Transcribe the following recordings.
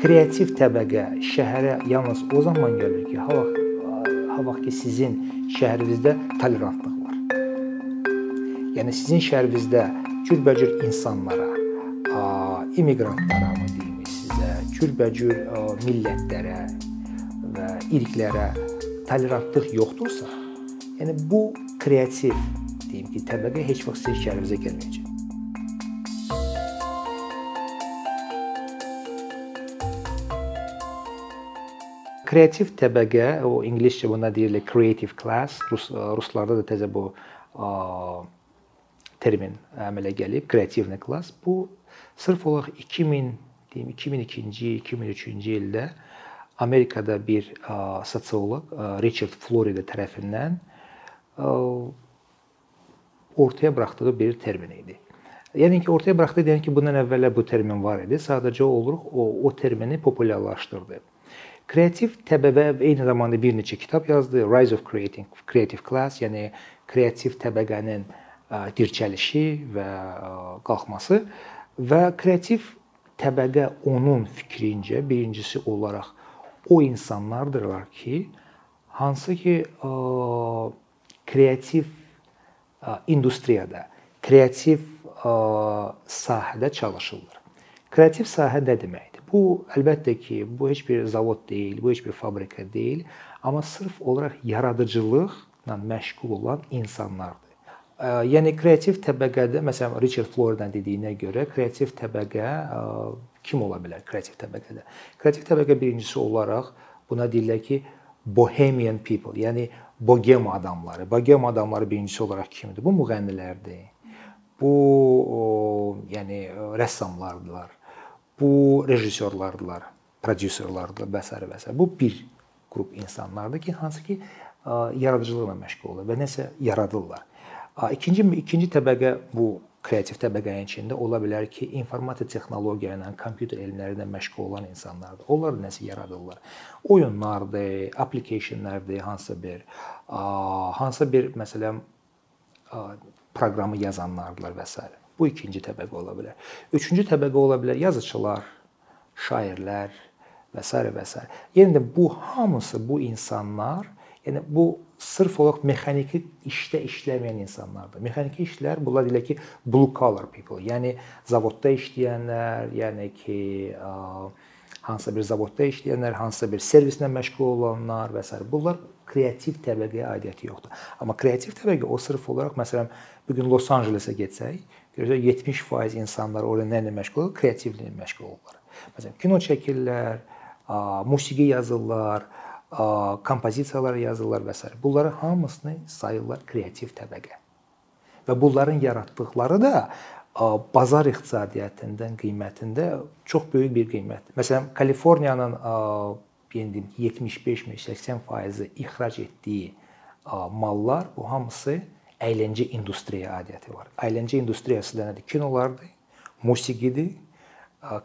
kreativ təbəqə şəhərə yalnız o zaman gəlir ki, ha vaxt ha vaxt ki sizin şəhərinizdə tolerantlıq var. Yəni sizin şəhərinizdə cürbəcür insanlara, immiqrantlara mı deyim sizə, cürbəcür millətlərə və irqlərə tolerantlıq yoxdursa, yəni bu kreativ deyim ki, təbəqə heç vaxt sizin şəhərinizə gəlməyəcək. Kreativ təbəqə, o ingiliscə buna deyilir creative class, rus ruslarda da təzə bu ə, termin əmələ gəlib, kreativni klass. Bu sırf olaraq 2000 deyim 2002-ci, 2003-cü ildə Amerikada bir ə, sosioloq ə, Richard Florida tərəfindən ə, ortaya buraxdığı bir termin idi. Yəni ki, ortaya buraxdı, yəni ki, bundan əvvəllər bu termin var idi. Sadəcə olaraq o o termini populyarlaşdırdı. Kreativ təbəqə eyni zamanda bir neçə kitab yazdı. Rise of Creating Creative Class, yəni kreativ təbəqənin dirçəlişi və qalxması və kreativ təbəqə onun fikrincə birincisi olaraq o insanlardırlar ki, hansı ki kreativ industriyada, kreativ sahədə çalışırlar. Kreativ sahə nə deməkdir? Bu əlbəttə ki, bu heç bir zavod deyil, bu heç bir fabrika deyil, amma sırf olaraq yaradıcılıqla məşğul olan insanlardır. Yəni kreativ təbəqədə məsələn Richard Floridan dediyinə görə kreativ təbəqə kim ola bilər kreativ təbəqədə? Kreativ təbəqə birincisi olaraq buna deyirlər ki, bohemian people, yəni bohem adamları. Bohem adamları birincisi olaraq kimdir? Bu müğənnilərdir. Bu o, yəni rəssamlardılar bu rejissorlardılar, prodüserlardılar və s. və s. Bu bir qrup insanlardır ki, hansı ki yaradıcılıqla məşğul olur və nəsə yaradırlar. İkinci ikinci təbəqə bu kreativ təbəqənin içində ola bilər ki, informasiya texnologiya ilə, kompüter elmləri ilə məşğul olan insanlardır. Onlar nəsə yaradırlar. Oyunlardır, applicationlardır, hansısa bir hansısa bir məsələn proqramı yazanlardılar və s. Bu ikinci təbəqə ola bilər. Üçüncü təbəqə ola bilər yazıçılar, şairlər və s. və s. Yəni bu hamısı bu insanlar, yəni bu sırf olaraq mexaniki işdə işləməyən insanlardır. Mexaniki işlər bunlar deyirlər ki, blue collar people, yəni zavodda işləyənlər, yəni ki, hansısa bir zavodda işləyənlər, hansısa bir servislə məşğul olanlar və s. Bunlar kreativ təbəqəyə aidiyyəti yoxdur. Amma kreativ təbəqə o sırf olaraq məsələn bu gün Los Ancelesə getsək, Görürsə 70% insanlar orada nə ilə məşğul olur? Kreativliklə məşğul olurlar. Məsələn, kino çəkirlər, musiqi yazırlar, kompozisiyalar yazırlar və s. Bunları hamısını sayırlar kreativ təbəqə. Və bunların yaratdıqları da bazar iqtisadiyyatından qiymətində çox böyük bir qiymətdir. Məsələn, Kaliforniyanın deyim 75-80% ixrac etdiyi mallar bu hamısı əyləncə industriya aidiyyəti var. Əyləncə industriyası da nədir? Kinolardır, musiqidir,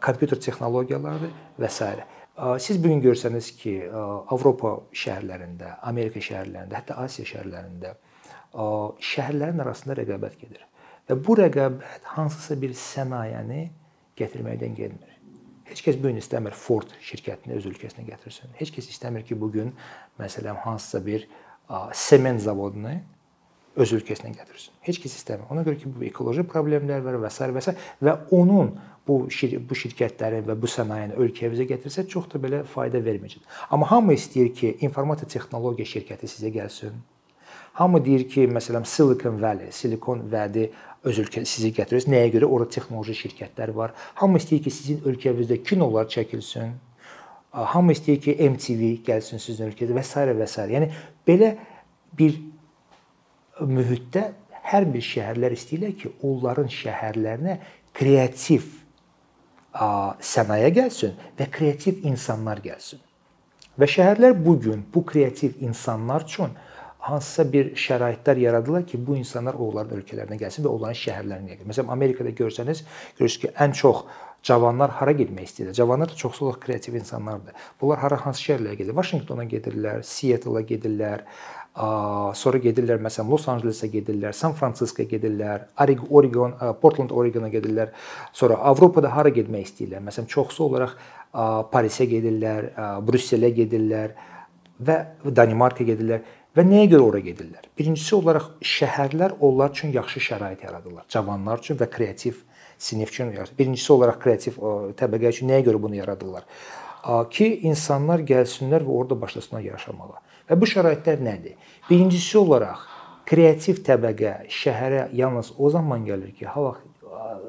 kompüter texnologiyalarıdır və s. Siz bu gün görsəniz ki, Avropa şəhərlərində, Amerika şəhərlərində, hətta Asiya şəhərlərində şəhərlərin arasında rəqabət gedir. Və bu rəqabət hansısa bir sənayəni gətirməkdən gəlmir. Heç kəs bu gün istəmir Ford şirkətini öz ölkəsinə gətirsin. Heç kəs istəmir ki, bu gün məsələn hansısa bir sement zavodunu öz ölkəsinə gətirsin. Heç kəs istəmir. Ona görə ki, bu ekoloji problemlər var və s. və s. və onun bu şir bu şirkətlərin və bu sənayenin ölkəmizə gətirsə çox da belə fayda verməyəcək. Amma hamı istəyir ki, informasiya texnologiya şirkəti sizə gəlsin. Hamı deyir ki, məsələn Silicon Valley, Silikon vədi öz ölkə sizi gətirir. Nəyə görə? Orada texnoloji şirkətlər var. Hamı istəyir ki, sizin ölkənizdə kinolar çəkilsin. Hamı istəyir ki, MTV gəlsin sizin ölkədə və s. və s. Yəni belə bir mühitdə hər bir şəhərlər istəyirlər ki, onların şəhərlərinə kreativ sənaye gəlsin və kreativ insanlar gəlsin. Və şəhərlər bu gün bu kreativ insanlar üçün hansısa bir şəraitlər yaradırlar ki, bu insanlar onların ölkələrinə gəlsin və onların şəhərlərinə gəlsin. Məsələn, Amerikada görsəniz, görürsüz ki, ən çox cavanlar hara getmək istəyirlər? Cavanlar da çoxsu olaraq kreativ insanlardır. Bunlar hara hansı şəhərlərə gedir? Vaşinqtona gedirlər, Seattle-a gedirlər, sonra gedirlər məsələn Los Ancelesə gedirlər, San Fransiskoya gedirlər, Oregon, Portland, Oregona gedirlər. Sonra Avropada hara getmək istəyirlər? Məsələn, çoxsu olaraq Parisə gedirlər, Brüsselə gedirlər və Danimarka gedirlər və nəyə görə ora gedirlər? Birincisi olaraq şəhərlər onlar üçün yaxşı şərait yaradırlar. Cavanlar üçün və kreativ sinif üçün. Birincisi olaraq kreativ təbəqə üçün nəyə görə bunu yaradırlar? Ki insanlar gəlsinlər və orada başlasınlar yaşamağa. Və bu şəraitlər nədir? Birincisi olaraq kreativ təbəqə şəhərə yalnız o zaman gəlir ki, ha vaxt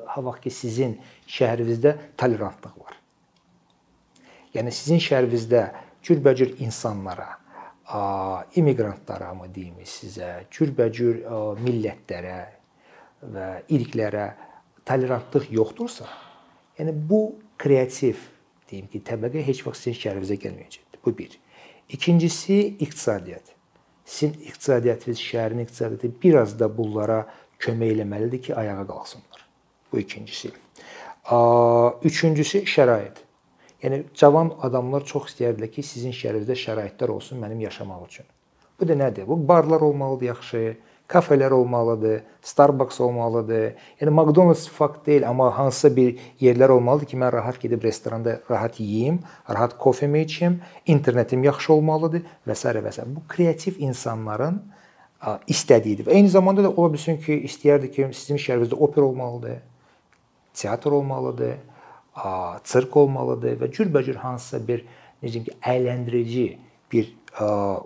ha vaxt ki sizin şəhərinizdə tolerantlıq var. Yəni sizin şəhərinizdə cürbəcür insanlara, immiqrantlara mı deyim sizə, cürbəcür millətlərə və irqlərə tolerantlıq yoxdursa, yəni bu kreativ deyim ki, təbəqə heç vaxt sizin şəhərinizə gəlməyəcəkdir. Bu bir. İkincisi iqtisadiyyat. Sizin iqtisadiyyatınız, şəhərin iqtisadiyyatı biraz da bunlara kömək eləməlidir ki, ayağa qalxsınlar. Bu ikincisi. Üçüncüsü şərait. Yəni cavan adamlar çox istəyirdilər ki, sizin şəhərinizdə şəraitlər olsun mənim yaşamaq üçün. Bu da nədir? Bu barlar olmalıdır yaxşı, kafelər olmalıdır, Starbucks olmalıdır. Yəni McDonald's fakt deyil, amma hansısa bir yerlər olmalıdır ki, mən rahat gedib restoranda rahat yeyim, rahat kofemi içim, internetim yaxşı olmalıdır və s. və s. Bu kreativ insanların istədiyidir. Və eyni zamanda da ola bilsin ki, istəyərdi ki, sizin şəhərinizdə opera olmalıdır, teatr olmalıdır, sirk olmalıdır və cürbəcür hansısa bir necə ki, əyləndirici bir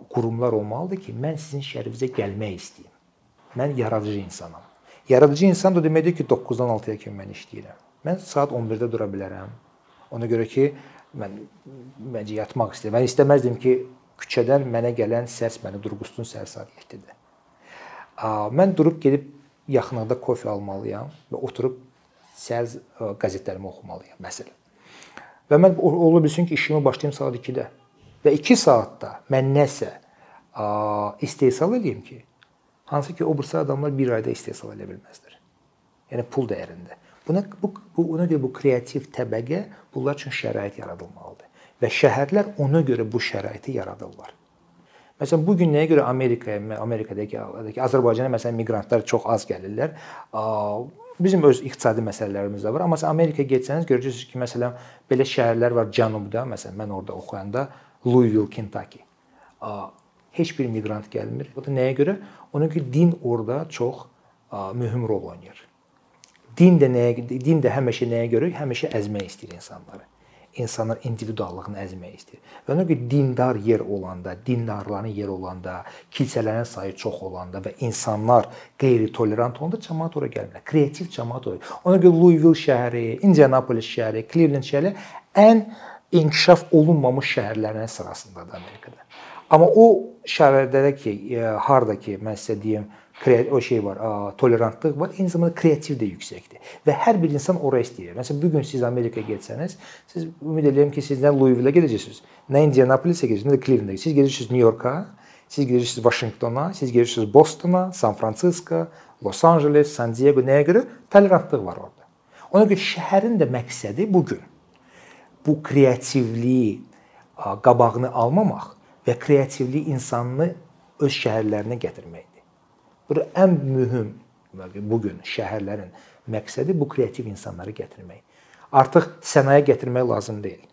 qurumlar olmalıdır ki, mən sizin şəhərinizə gəlmək istəyirəm. Mən yaradıcı insanam. Yaradıcı insan da deməkdir ki, 9-dan 6-ya kimi mən işləyirəm. Mən saat 11-də dura bilərəm. Ona görə ki, mən məncə yatmaq istəyirəm. Mən istəməzdim ki, küçədən mənə gələn səs məni durğussun səhər saat 7-də. Mən durub gedib yaxınlıqda kofe almalıyam və oturub səhər qəzetlərimi oxumalıyam məsələn. Və mən ola bilsin ki, işimi başlayım saat 2-də və 2 saatda mən nəsə istehsal edeyim ki, hansı ki o birisi adamlar bir ayda istehsal edə bilməzlər. Yəni pul dəyərində. Buna bu, bu ona görə bu kreativ təbəqə bunlar üçün şərait yaradılmalıdır və şəhərlər ona görə bu şəraiti yaradırlar. Məsələn, bu gün nəyə görə Amerikaya, Amerikadakı, Azərbaycana məsələn miqrantlar çox az gəlirlər. Bizim öz iqtisadi məsələlərimiz də var. Amma Amerikaya getsəniz görəcəksiniz ki, məsələn, belə şəhərlər var cənubda, məsələn, mən orada oxuyanda Louisville, Kentucky. Heç bir miqrant gəlmir. Bu da nəyə görə? Ona görə din orada çox mühüm rol oynayır. Din də nəyə din də həmişə nəyə görə? Həmişə əzmək istəyir insanları insanlar individuallığını əzmək istəyir. Və ona görə dindar yer olanda, dindarların yer olanda, kilsələrin sayı çox olanda və insanlar qeyri-tolerant olanda cəmaət ora gəlmir. Kreativ cəmaət ora. Ona görə Louisville şəhəri, Indianapolis şəhəri, Cleveland şəhəri ən inkişaf olunmamış şəhərlərin sırasındadır Amerikada. Amma o şəhərlərdə ki, e, harda ki, mən sizə deyim, o şey var, tolerantlıq var, eyni zamanda kreativ də yüksəkdir. Və hər bir insan ora istəyir. Məsələn, bu gün siz Amerikaya getsəniz, siz ümid edirəm ki, siz nə Louisville-ə gedəcəksiniz, nə Indianapolis-ə gedəcəksiniz, nə də Cleveland-a. Siz gedirsiniz New Yorka, siz gedirsiniz Vaşinqtona, siz gedirsiniz Bostona, San Fransisko, Los Angeles, San Diego. Nəyə görə? Tolerantlıq var orada. Ona görə şəhərin də məqsədi bu gün bu kreativliyi qabağını almamaq və kreativlik insanını öz şəhərlərinə gətirməkdir. Burada ən mühüm bu gün şəhərlərin məqsədi bu kreativ insanları gətirmək. Artıq sənaye gətirmək lazım deyil.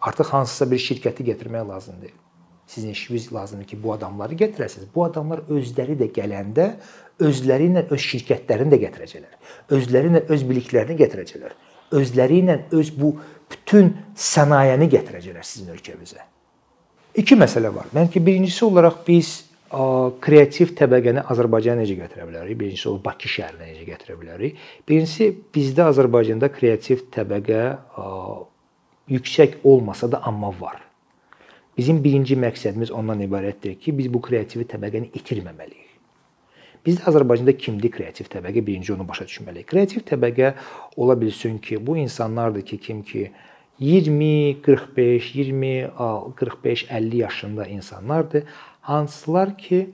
Artıq hansısa bir şirkəti gətirmək lazım deyil. Sizin işiniz lazımdır ki, bu adamları gətirəsiniz. Bu adamlar özləri də gələndə özləri ilə öz şirkətlərini də gətirəcəklər. Özləri ilə öz biliklərini gətirəcəklər. Özləri ilə öz bu bütün sənayeni gətirəcəklər sizin ölkəmizə. İki məsələ var. Mən ki, birincisi olaraq biz kreativ təbəqəni Azərbaycana necə gətirə bilərik? Birincisi o Bakı şəhərinə necə gətirə bilərik? Birincisi bizdə Azərbaycanda kreativ təbəqə yüksək olmasa da amma var. Bizim birinci məqsədimiz ondan ibarətdir ki, biz bu kreativ təbəqəni itirməməliyik. Bizdə Azərbaycanda kimdir kreativ təbəqə? Birinci onu başa düşməliyik. Kreativ təbəqə ola bilsin ki, bu insanlardır ki, kim ki 20, 45, 20, 45, 50 yaşında insanlardır hansılar ki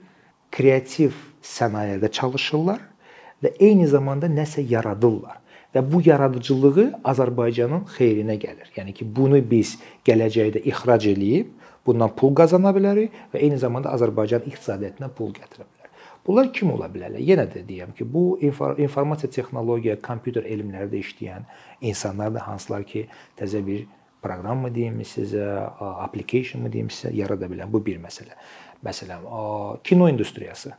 kreativ sənayədə çalışırlar və eyni zamanda nəsə yaradırlar. Və bu yaradıcılığı Azərbaycanın xeyrinə gəlir. Yəni ki, bunu biz gələcəkdə ixrac eləyib bundan pul qazana bilərik və eyni zamanda Azərbaycan iqtisadiyyatına pul gətirə bilər. Bunlar kim ola bilərlər? Yenə də deyirəm ki, bu informasiya texnologiya, kompüter elmlərində işləyən insanlar da hansılar ki, təzə bir proqram mı deyim sizə, application mı deyim sizə yarada bilən bu bir məsələ. Məsələn, kino industriyası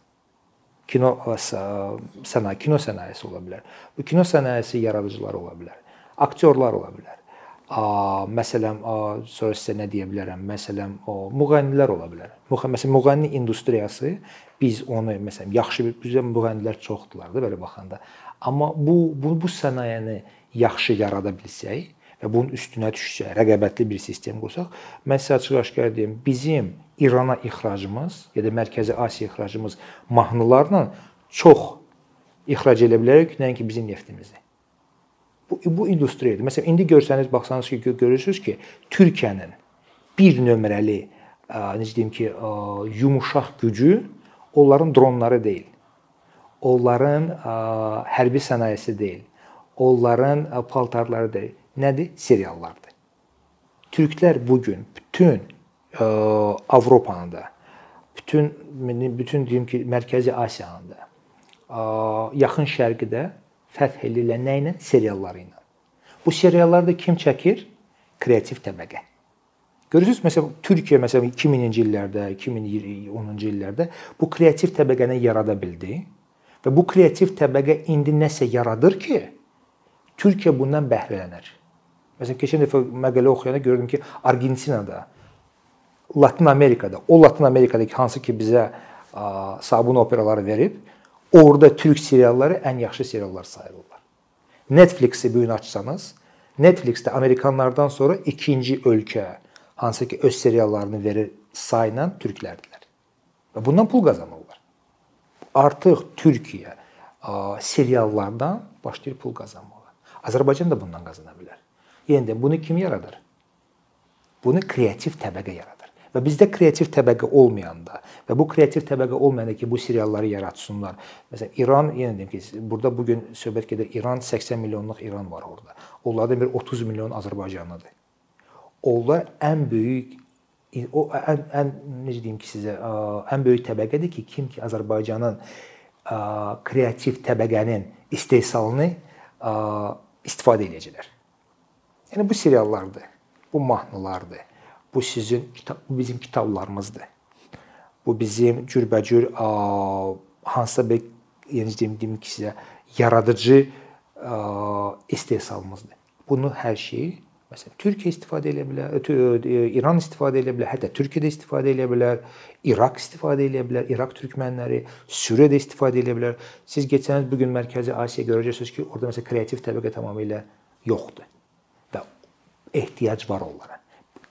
kino sənaye, kino sənayesi ola bilər. Bu kino sənayesi yaradıcıları ola bilər. Aktyorlar ola bilər. Məsələn, sonra sizə nə deyə bilərəm? Məsələn, o müğənnilər ola bilər. Məsələn, müğənni industriyası biz onu məsələn yaxşı bir bizə müğənnilər çoxdular da belə baxanda. Amma bu bu bu sənayeni yaxşı yarada bilsək və bunun üstünə düşsə, rəqabətli bir sistem qursaq, mən sizə açıq-aşkar deyim, bizim İrana ixracımız ya da Mərkəzi Asiya ixracımız mahnılarla çox ixrac edə bilərik, nəinki bizim neftimizi. Bu bu industriyadır. Məsələn, indi görsəniz, baxsanız ki, görürsüz ki, Türkiyənin bir nömrəli necə deyim ki, yumuşaq gücü onların dronları deyil. Onların hərbi sənayesi deyil. Onların paltarları deyil. Nədir? Seriallardır. Türklər bu gün bütün Avropanın da, bütün bütün deyim ki, Mərkəzi Asiyanın da, Yaxın Şərqdə fəth edirlər nə ilə? Serialları ilə. Bu serialları da kim çəkir? Kreativ təbəqə. Görürsüz, məsələn, Türkiyə məsələn 2000-ci illərdə, 2010-cu illərdə bu kreativ təbəqəni yarada bildi və bu kreativ təbəqə indi nəsə yaradır ki, Türkiyə bundan bəhrələnər. Məsələn, keçən dəfə məqalə oxuyanda gördüm ki, Argentinada, Latin Amerikada, o Latin Amerikadakı hansı ki bizə sabun operaları verib, orada türk serialları ən yaxşı seriallar sayılırlar. Netflix-i bu gün açsanız, Netflix-də Amerikanlardan sonra ikinci ölkə hansı ki öz seriallarını verir sayla türklərdilər. Və bundan pul qazanırlar. Artıq Türkiyə seriallardan başlayır pul qazanmağa. Azərbaycan da bundan qazana bilər. Yenə də bunu kim yaradır? Bunu kreativ təbəqə yaradır. Və bizdə kreativ təbəqə olmayanda və bu kreativ təbəqə olmayanda ki, bu serialları yaratsınlar. Məsələn, İran yenə deyim ki, burada bu gün söhbət gedir. İran 80 milyonluq İran var orada. Onlardan bir 30 milyon Azərbaycanlıdır. Onlar ən böyük o ən, ən necə deyim ki sizə, ən böyük təbəqədir ki, kim ki Azərbaycanın kreativ təbəqənin istehsalını istifadə edəcəklər. Yəni bu seriallardır, bu mahnılardır. Bu sizin kitab, bu bizim kitablarımızdır. Bu bizim cürbəcür hansısa bir yəni deyim, ki sizə yaradıcı istehsalımızdır. Bunu hər şeyi məsələn Türkiyə istifadə edə bilər, İran istifadə edə bilər, hətta Türkiyə də istifadə edə bilər, İraq istifadə edə bilər, İraq türkmənləri, Suriya da istifadə edə bilər. Siz keçsəniz bu gün Mərkəzi Asiya görəcəksiniz ki, orada məsələn kreativ təbəqə tamamilə yoxdur və ehtiyac var onlara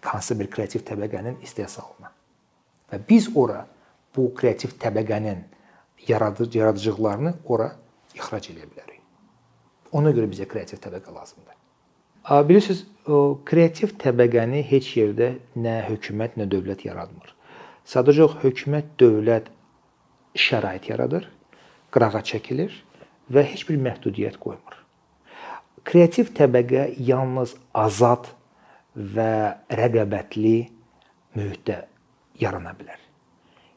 hansı bir kreativ təbəqənin istehsalına. Və biz ora bu kreativ təbəqənin yaradıcı yaradıcılıqlarını ora ixrac edə bilərik. Ona görə bizə kreativ təbəqə lazımdır. Bilirsiniz, o kreativ təbəqəni heç yerdə nə hökumət, nə dövlət yaratmır. Sadəcə hökumət, dövlət şərait yaradır, qırağa çəkilir və heç bir məhdudiyyət qoymur. Kreativ təbəqə yalnız azad və rəqabətli mühitdə yarana bilər.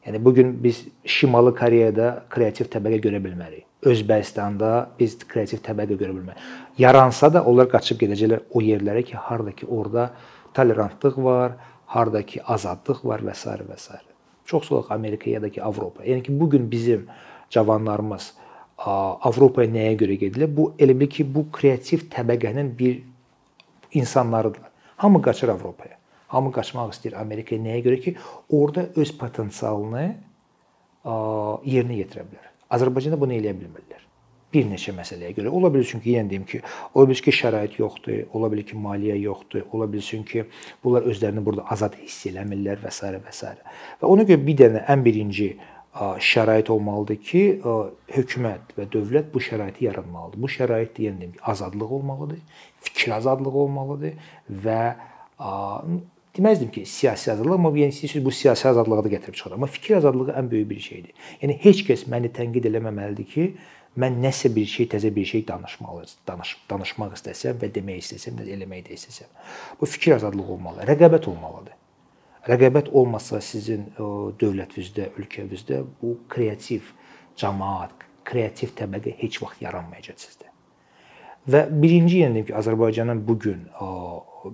Yəni bu gün biz Şimali Koreyada kreativ təbəqə görə bilmərik. Özbəkistanda biz kreativ təbəqə görə bilmərik. Yaransa da onlar qaçıb gedəcəklər o yerlərə ki, harda ki orada tolerantlıq var, harda ki azadlıq var və s. və s. Çox soğuq Amerika ya da ki Avropa. Yəni ki bu gün bizim cavanlarımız Avropaya nəyə görə gedirlər? Bu elə bil ki bu kreativ təbəqənin bir insanlarıdırlar. Hamı qaçır Avropaya. Hamı qaçmaq istəyir Amerikaya. Nəyə görə ki, orada öz potensialını yerinə yetirə bilər. Azərbaycanda bunu eləyə bilmirlər. Bir neçə məsələyə görə. Ola bilər çünki yenə deyim ki, ola bilər ki, şərait yoxdur, ola bilər ki, maliyyə yoxdur, ola bilər ki, bunlar özlərini burada azad hiss eləmirlər və s. və s. Və ona görə bir dənə ən birinci şərait olmalıdır ki, hökumət və dövlət bu şəraiti yaratmalıdır. Bu şərait ki, azadlıq olmalıdır, fikir azadlığı olmalıdır və deməzdim ki, siyasi azadlıq, amma yəni siz bu siyasi azadlığı da gətirib çıxarır. Amma fikir azadlığı ən böyük bir şeydir. Yəni heç kəs məni tənqid eləməməlidir ki, mən nəsə bir şey, təzə bir şey danışmalı, danış, danışmaq istəsəm və demək istəsəm, eləmək də istəsəm. Bu fikir azadlığı olmalı, rəqabət olmalıdır. Rəqabət olmasa sizin dövlətinizdə, ölkənizdə bu kreativ cəmaət, kreativ təbəqə heç vaxt yaranmayacaq sizdə. Və birinci yəni ki, Azərbaycanın bu gün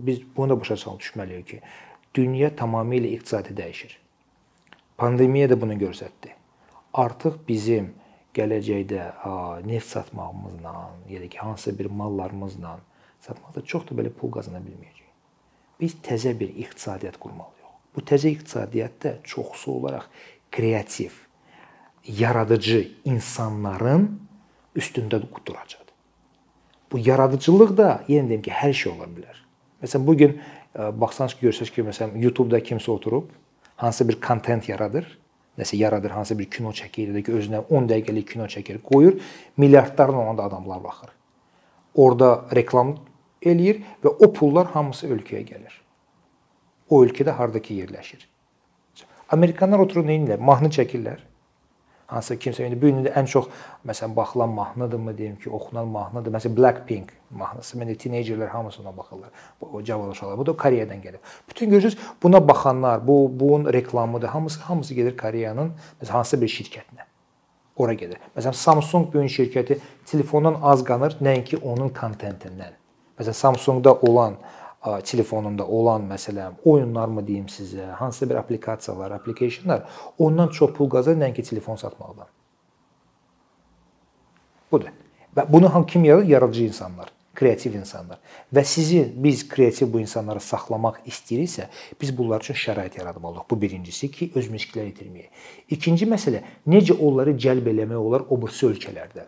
biz bunu da başa salıb düşməliyik ki, dünya tamamilə iqtisadi dəyişir. Pandemiya da bunu göstərdi. Artıq bizim gələcəkdə neft satmağımızla, ya da ki, hansısa bir mallarımızla satmaqda çox da belə pul qazana bilməyəcəyik. Biz təzə bir iqtisadiyyat qurmalıyıq. Bu təzə iqtisadiyyat da çoxsu olaraq kreativ, yaradıcı insanların üstündə duracaq. Bu yaradıcılıq da yenə deyim ki, hər şey ola bilər. Məsələn, bu gün baxsanız ki, görsəz ki, məsələn, YouTube-da kimsə oturub hansısa bir kontent yaradır, nəsə yaradır, hansısa bir kino çəkir, da ki, özünə 10 dəqiqəlik kino çəkir, qoyur, milyardlarla ona da adamlar baxır. Orda reklam eləyir və o pullar hamısı ölkəyə gəlir. O ölkədə hardakı yerləşir. Amerikanlar oturub nə edirlər? Mahnı çəkirlər hansısa kimsə indi bu gün ən çox məsələn baxılan mahnıdırmı deyim ki, oxunan mahnıdır. Məsələn Blackpink mahnısı. Məndə teenagerlər hamısı ona baxırlar. Bu cavan uşaqlar. Bu da Koreyadan gəlir. Bütün görürsüz buna baxanlar, bu bunun reklamıdır. Hamısı hamısı gedir Koreyanın məsələn hansısa bir şirkətinə. Ora gedir. Məsələn Samsung bu gün şirkəti telefondan az qanır, nəinki onun kontentindən. Məsələn Samsungda olan telefonunda olan məsələn oyunlarmı deyim sizə, hansısa bir applikasiyalar, applicationlar ondan çox pul qazanır nəinki telefon satmaqdan. Budur. Və bunu ham kim yaradır? Yaradıcı insanlar, kreativ insanlar. Və sizi biz kreativ bu insanları saxlamaq istəyiriksə, biz bunlar üçün şərait yaratmalıyıq. Bu birincisi ki, öz miskləri itirməyək. İkinci məsələ, necə onları cəlb eləmək olar o birisi ölkələrdə.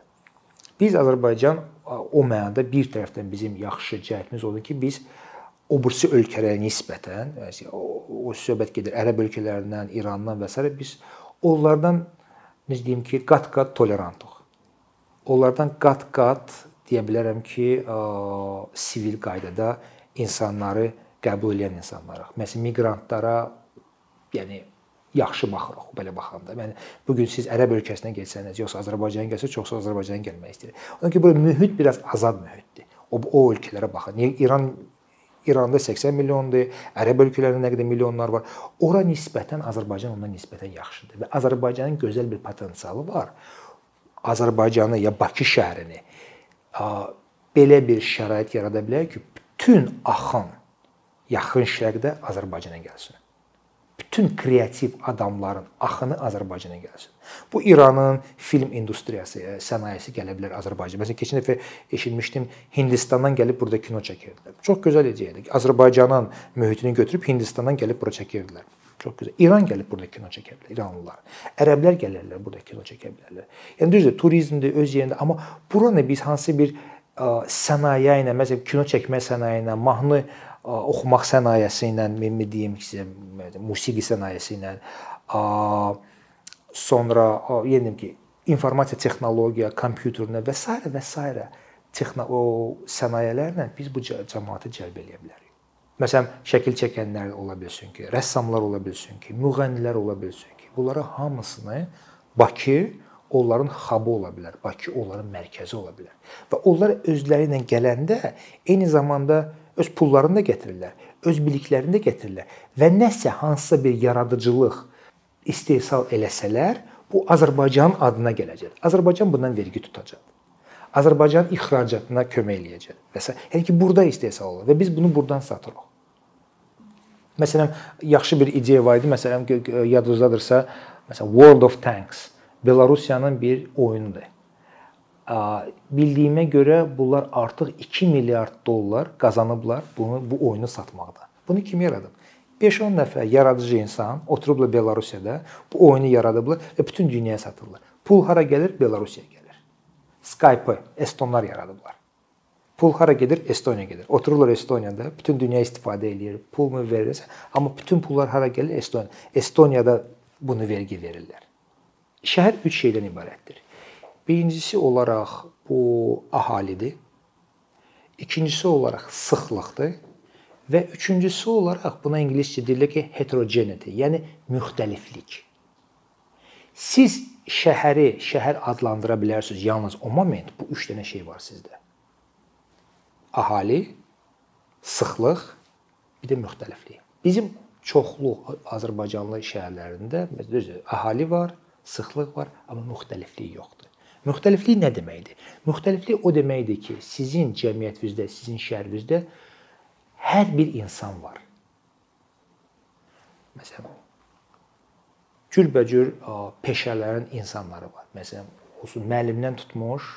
Biz Azərbaycan o mənada bir tərəfdən bizim yaxşı cəhətimiz odur ki, biz o birisi ölkələrə nisbətən, yəni o, o söhbət gedir ərəb ölkələrindən, İrandan və s. biz onlardan necə deyim ki, qat-qat tolerantıq. Onlardan qat-qat deyə bilərəm ki, ə, sivil qaydada insanları qəbul edən insanlarıq. Məsələn, miqrantlara yəni yaxşı baxırıq belə baxanda. Yəni bu gün siz ərəb ölkəsinə getsəniz, yoxsa Azərbaycana gəlsəz, çoxsa Azərbaycana gəlmək istəyir. Ki, bura mühit biraz azad mühitdir. O o ölkələrə baxın. İran İranda 80 milyondur, Ərəb ölkələrində nə qədər milyonlar var. Ora nisbətən Azərbaycan ondan nisbətən yaxşıdır və Azərbaycanın gözəl bir potensialı var. Azərbaycanı ya Bakı şəhərini belə bir şərait yarada bilər ki, bütün axın yaxın şərqdə Azərbaycana gəlsin bütün kreativ adamların axını Azərbaycana gəlsin. Bu İranın film industriyası, e, sənayesi gələ bilər Azərbaycana. Məsələn, keçən dəfə eşitmişdim Hindistandan gəlib burada kino çəkirdilər. Çox gözəl ideyyadır. Azərbaycanın mühitini götürüb Hindistandan gəlib bura çəkirdilər. Çox gözəl. İran gəlib burada kino çəkə bilər, İranlılar. Ərəblər gələrlər burada kino çəkə bilərlər. Yəni düzdür, turizmdir öz yerində, amma buranı biz hansı bir sənaye ilə, məsələn, kino çəkmə sənaye ilə, mahnı oxumaq sənayesi ilə, mən deyim ki, musiqi sənayesi ilə, sonra yenə ki, informasiya texnologiya, kompüterinə və s. və s. texno sənayelərlə biz bu cəmaatı cəlb eləyə bilərik. Məsələn, şəkil çəkənlər ola bilsin ki, rəssamlar ola bilsin ki, müğənnilər ola bilsin ki, bunlara hamısını Bakı onların xabı ola bilər. Bakı onların mərkəzi ola bilər. Və onlar özləri ilə gələndə eyni zamanda öz pullarını da gətirirlər, öz biliklərini də gətirirlər və nəsə hansısa bir yaradıcılıq istehsal eləsələr, bu Azərbaycanın adına gələcək. Azərbaycan bundan vergi tutacaq. Azərbaycanın ixracatına kömək eləyəcək. Və yəni ki, burada istehsal olur və biz bunu burdan satırıq. Məsələn, yaxşı bir ideya var idi. Məsələn, yadınızdadırsa, məsələn World of Tanks Belarusiyanın bir oyunudur bildiyimə görə bunlar artıq 2 milyard dollar qazanıblar bunu bu oyunu satmaqda. Bunu kim yaradıb? 5-10 nəfər yaradıcı insan oturublar Belarusiyada bu oyunu yaradıblar və bütün dünyaya satırlar. Pul hara gəlir? Belarusiyaya gəlir. Skype-ı estonlar yaradıblar. Pul hara gedir? Estoniya gedir. Otururlar Estoniyada, bütün dünya istifadə eləyir. Pul mu verirsə, amma bütün pullar hara gəlir? Estoniya. Estoniyada bunu vergi verirlər. Şəhər 3 şeydən ibarətdir. Birincisi olaraq bu əhalidir. İkincisi olaraq sıxlıqdır və üçüncüsü olaraq buna ingiliscə deyirlər ki, heterogeneity, yəni müxtəliflik. Siz şəhəri şəhər adlandıra bilərsiniz yalnız o moment bu 3 dənə şey var sizdə. Əhali, sıxlıq, bir də müxtəliflik. Bizim çoxlu Azərbaycanlı şəhərlərində düzdür, əhali var, sıxlıq var, amma müxtəliflik yoxdur. Müxtəliflik nə deməkdir? Müxtəliflik o deməkdir ki, sizin cəmiyyətinizdə, sizin şəhərinizdə hər bir insan var. Məsələn, cürbəcür peşələrin insanları var. Məsələn, olsun müəllimdən tutmuş,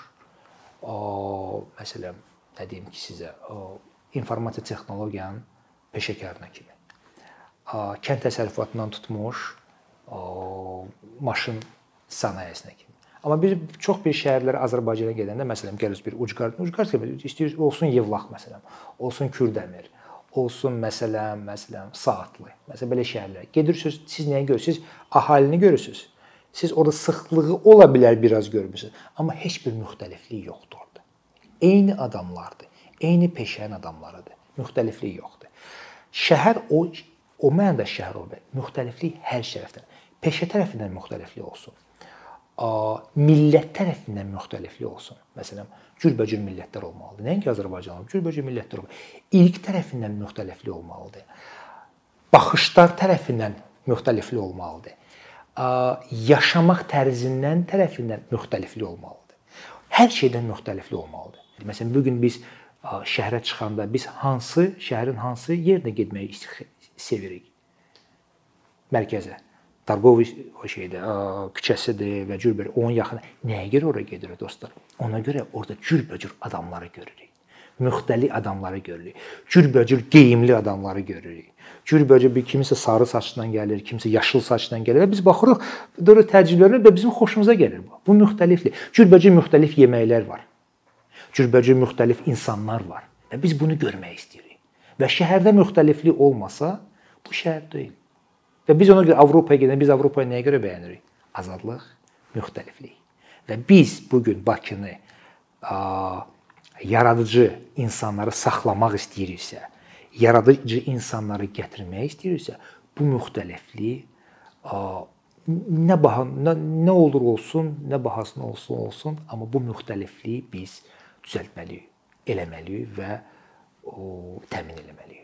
məsələn, nə deyim ki sizə, informasiya texnologiyanın peşəkarına kimi. Kənd təsərrüfatından tutmuş, maşın sənayesinə kimi. Amma biz çox bir şəhərlərə Azərbaycana gedəndə məsələn gəlirik bir ucqar, ucqar istəyir olsun Yevlax məsələn, olsun Kürdəmir, olsun məsələn, məsələn Saatlı. Məsələn belə şəhərlər. Gedirsiniz, siz nəyi görürsüz? Əhalini görürsüz. Siz orada sıxlığı ola bilər biraz görmüsüz, amma heç bir müxtəliflik yoxdur orada. Eyni adamlardır. Eyni peşənin adamlarıdır. Müxtəliflik yoxdur. Şəhər o o mənada şəhər olur. Müxtəliflik hər tərəfdən. Peşə tərəfindən müxtəliflik olsun. Millət tərəfindən müxtəliflik olsun. Məsələn, cürbəcür millətlər olmalıdır. Nəinki Azərbaycanlı, cürbəcür millətlər olmalıdır. İlk tərəfindən müxtəliflik olmalıdır. Baxışlar tərəfindən müxtəliflik olmalıdır. Yaşamaq tərzindən tərəfindən müxtəliflik olmalıdır. Hər şeydən müxtəliflik olmalıdır. Məsələn, bu gün biz şəhərə çıxanda biz hansı şəhərin hansı yerinə getməyi sevirik? Mərkəzə. Darqoviç o şeydə küçəsidir və cürbəcür onun yaxın. Nəyə görə ora gedirik dostlar? Ona görə orada cürbəcür adamları görürük. Müxtəlif adamları görürük. Cürbəcür geyimli adamları görürük. Cürbəcür bir kimisə sarı saçdan gəlir, kimisə yaşıl saçdan gəlir və biz baxırıq, doğru təəccüblənir və bizim xoşumuza gəlir bu. Bu müxtəliflik. Cürbəcür müxtəlif yeməklər var. Cürbəcür müxtəlif insanlar var. Və biz bunu görmək istəyirik. Və şəhərdə müxtəliflik olmasa, bu şəhər deyil. Və biz ona görə Avropaya gedəndə biz Avropanı nəyə görə bəyənirik? Azadlıq, müxtəliflik. Və biz bu gün Bakını ə, yaradıcı insanları saxlamaq istəyiriksə, yaradıcı insanları gətirmək istəyiriksə, bu müxtəliflik ə, nə baha nə, nə olur olsun, nə bahasına olsun olsun, amma bu müxtəlifliyi biz düzəltməliyik, eləməliyik və o təmin etməliyik.